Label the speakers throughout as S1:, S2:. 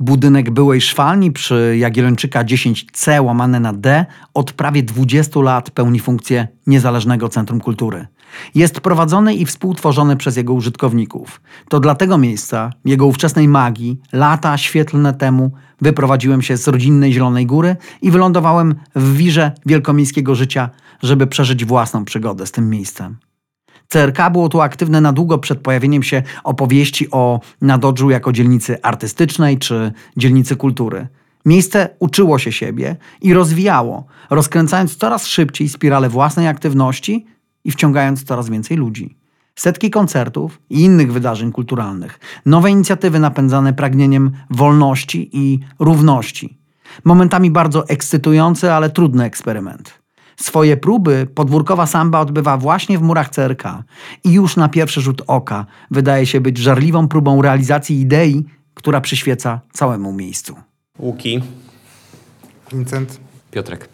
S1: Budynek byłej szwalni przy Jagiellończyka 10C łamane na D od prawie 20 lat pełni funkcję niezależnego centrum kultury. Jest prowadzony i współtworzony przez jego użytkowników. To dla tego miejsca, jego ówczesnej magii, lata świetlne temu wyprowadziłem się z rodzinnej Zielonej Góry i wylądowałem w wirze wielkomiejskiego życia, żeby przeżyć własną przygodę z tym miejscem. CRK było tu aktywne na długo przed pojawieniem się opowieści o Nadodrzu jako dzielnicy artystycznej czy dzielnicy kultury. Miejsce uczyło się siebie i rozwijało, rozkręcając coraz szybciej spirale własnej aktywności i wciągając coraz więcej ludzi. Setki koncertów i innych wydarzeń kulturalnych, nowe inicjatywy napędzane pragnieniem wolności i równości. Momentami bardzo ekscytujący, ale trudny eksperyment. Swoje próby podwórkowa samba odbywa właśnie w murach CRK i już na pierwszy rzut oka wydaje się być żarliwą próbą realizacji idei, która przyświeca całemu miejscu.
S2: Łuki.
S3: Vincent.
S2: Piotrek.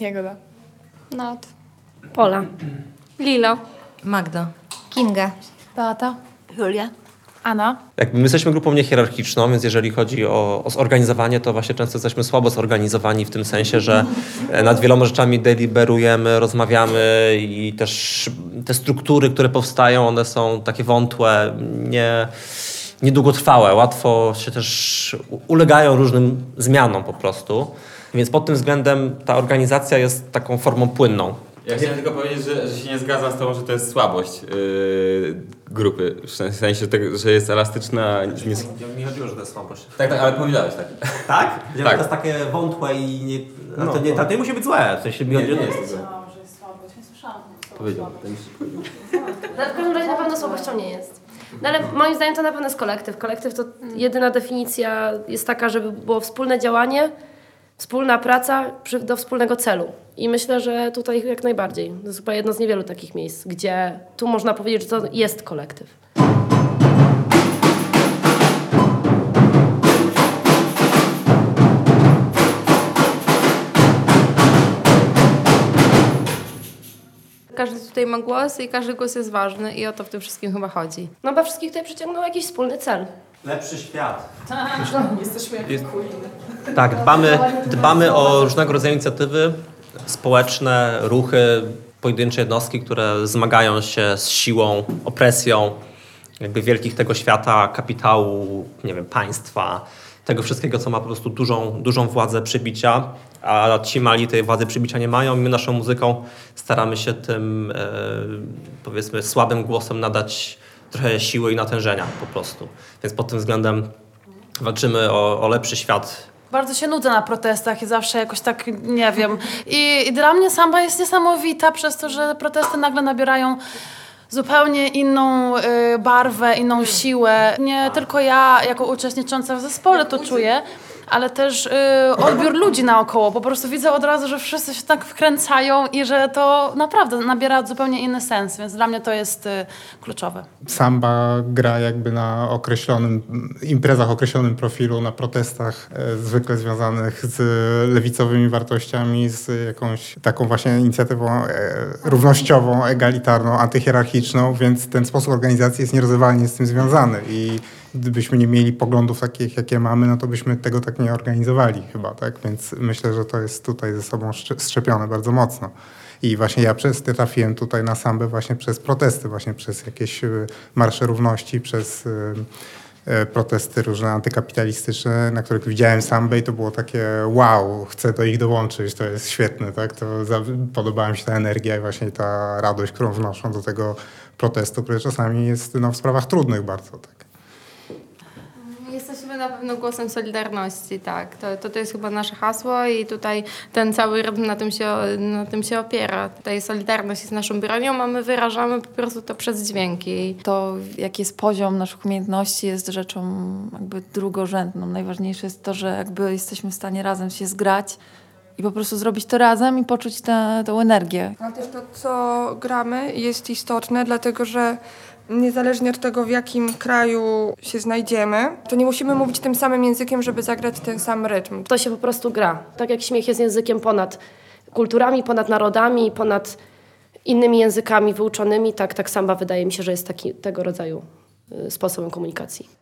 S4: Jagoda.
S5: Nat.
S6: Pola.
S5: Lila.
S7: Magda.
S5: Kinga.
S4: Beata.
S7: Julia.
S4: Anna.
S2: Jakby my jesteśmy grupą niehierarchiczną, więc jeżeli chodzi o, o zorganizowanie, to właśnie często jesteśmy słabo zorganizowani w tym sensie, że e, nad wieloma rzeczami deliberujemy, rozmawiamy i też te struktury, które powstają, one są takie wątłe, nie, niedługotrwałe. Łatwo się też ulegają różnym zmianom po prostu. Więc pod tym względem ta organizacja jest taką formą płynną.
S8: Ja chciałem tylko powiedzieć, że, że się nie zgadzam z tobą, że to jest słabość yy, grupy. W sensie, tego, że jest elastyczna. Nie...
S2: Mi chodziło, że to jest słabość.
S8: Tak, tak, ale powiedziałeś tak.
S2: Tak?
S8: Tak.
S2: To jest takie wątłe i nie,
S8: No,
S2: to, nie,
S8: to-
S2: to nie musi być złe. W sensie mi
S8: Nie,
S2: chodzi, że
S8: nie
S2: nie jest
S8: jest
S2: złe.
S8: Powiedział.
S6: Ale w każdym razie na pewno słabością nie jest. No ale moim zdaniem to na pewno jest kolektyw. Kolektyw to jedyna definicja jest taka, żeby było wspólne działanie, wspólna praca przy, do wspólnego celu. I myślę, że tutaj jak najbardziej. To jest chyba jedno z niewielu takich miejsc, gdzie tu można powiedzieć, że to jest kolektyw.
S5: Każdy tutaj ma głos i każdy głos jest ważny i o to w tym wszystkim chyba chodzi.
S6: No bo wszystkich tutaj przyciągnął jakiś wspólny cel.
S2: Lepszy świat. Jesteśmy jak Tak, dbamy, dbamy o różnego rodzaju inicjatywy społeczne, ruchy, pojedyncze jednostki, które zmagają się z siłą, opresją jakby wielkich tego świata, kapitału, nie wiem, państwa, tego wszystkiego, co ma po prostu dużą, dużą władzę przybicia, a ci mali tej władzy przybicia nie mają. My naszą muzyką staramy się tym, e, powiedzmy, słabym głosem nadać trochę siły i natężenia po prostu. Więc pod tym względem walczymy o, o lepszy świat
S4: Bardzo się nudzę na protestach i zawsze jakoś tak, nie wiem. I, I dla mnie samba jest niesamowita przez to, że protesty nagle nabierają zupełnie inną y, barwę, inną siłę. Nie tylko ja, jako uczestnicząca w zespole to czuję, ale też y, odbiór ludzi naokoło. Po prostu widzę od razu, że wszyscy się tak wkręcają i że to naprawdę nabiera zupełnie inny sens, więc dla mnie to jest y, kluczowe.
S3: Samba gra jakby na określonym, imprezach określonym profilu, na protestach e, zwykle związanych z lewicowymi wartościami, z jakąś taką właśnie inicjatywą e, równościową, egalitarną, antyhierarchiczną, więc ten sposób organizacji jest nierozerwalnie z tym związany i gdybyśmy nie mieli poglądów takich, jakie mamy, no to byśmy tego tak nie organizowali chyba, tak? Więc myślę, że to jest tutaj ze sobą strzepione bardzo mocno. I właśnie ja przez, trafiłem tutaj na sambę właśnie przez protesty, właśnie przez jakieś y, marsze równości, przez y, y, protesty różne antykapitalistyczne, na których widziałem sambę i to było takie wow, chcę do ich dołączyć, to jest świetne, tak? To podobała mi się ta energia i właśnie ta radość, którą wnoszą do tego protestu, który czasami jest no, w sprawach trudnych bardzo, tak?
S5: Jesteśmy na pewno głosem Solidarności, tak. To, to, to jest chyba nasze hasło i tutaj ten cały rytm na tym się, na tym się opiera. Tutaj Solidarność jest naszą bronią, a my wyrażamy po prostu to przez dźwięki.
S9: To, jaki jest poziom naszych umiejętności, jest rzeczą jakby drugorzędną. Najważniejsze jest to, że jakby jesteśmy w stanie razem się zgrać i po prostu zrobić to razem i poczuć tę energię.
S10: Ale też to, co gramy, jest istotne, dlatego że niezależnie od tego, w jakim kraju się znajdziemy, to nie musimy mówić tym samym językiem, żeby zagrać ten sam rytm.
S6: To się po prostu gra. Tak jak śmiech jest językiem ponad kulturami, ponad narodami, ponad innymi językami wyuczonymi, tak, tak samba wydaje mi się, że jest taki, tego rodzaju y, sposobem komunikacji.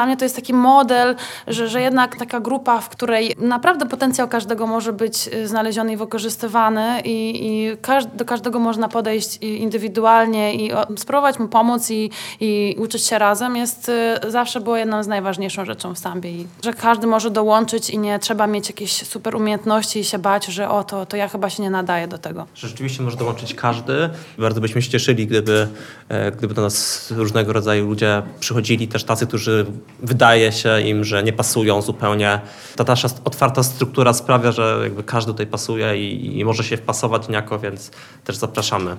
S4: Dla mnie to jest taki model, że, że jednak taka grupa, w której naprawdę potencjał każdego może być y, znaleziony i wykorzystywany i, i każ do każdego można podejść indywidualnie i spróbować mu pomóc i, i uczyć się razem jest y, zawsze było jedną z najważniejszą rzeczą w Sambie. I że każdy może dołączyć i nie trzeba mieć jakichś super umiejętności i się bać, że o, to, to ja chyba się nie nadaję do tego.
S2: że rzeczywiście może dołączyć każdy. Bardzo byśmy się cieszyli, gdyby, e, gdyby do nas różnego rodzaju ludzie przychodzili, też tacy, którzy wydaje się im, że nie pasują zupełnie. Ta nasza otwarta struktura sprawia, że jakby każdy tutaj pasuje i, i może się wpasować niejako, więc też zapraszamy.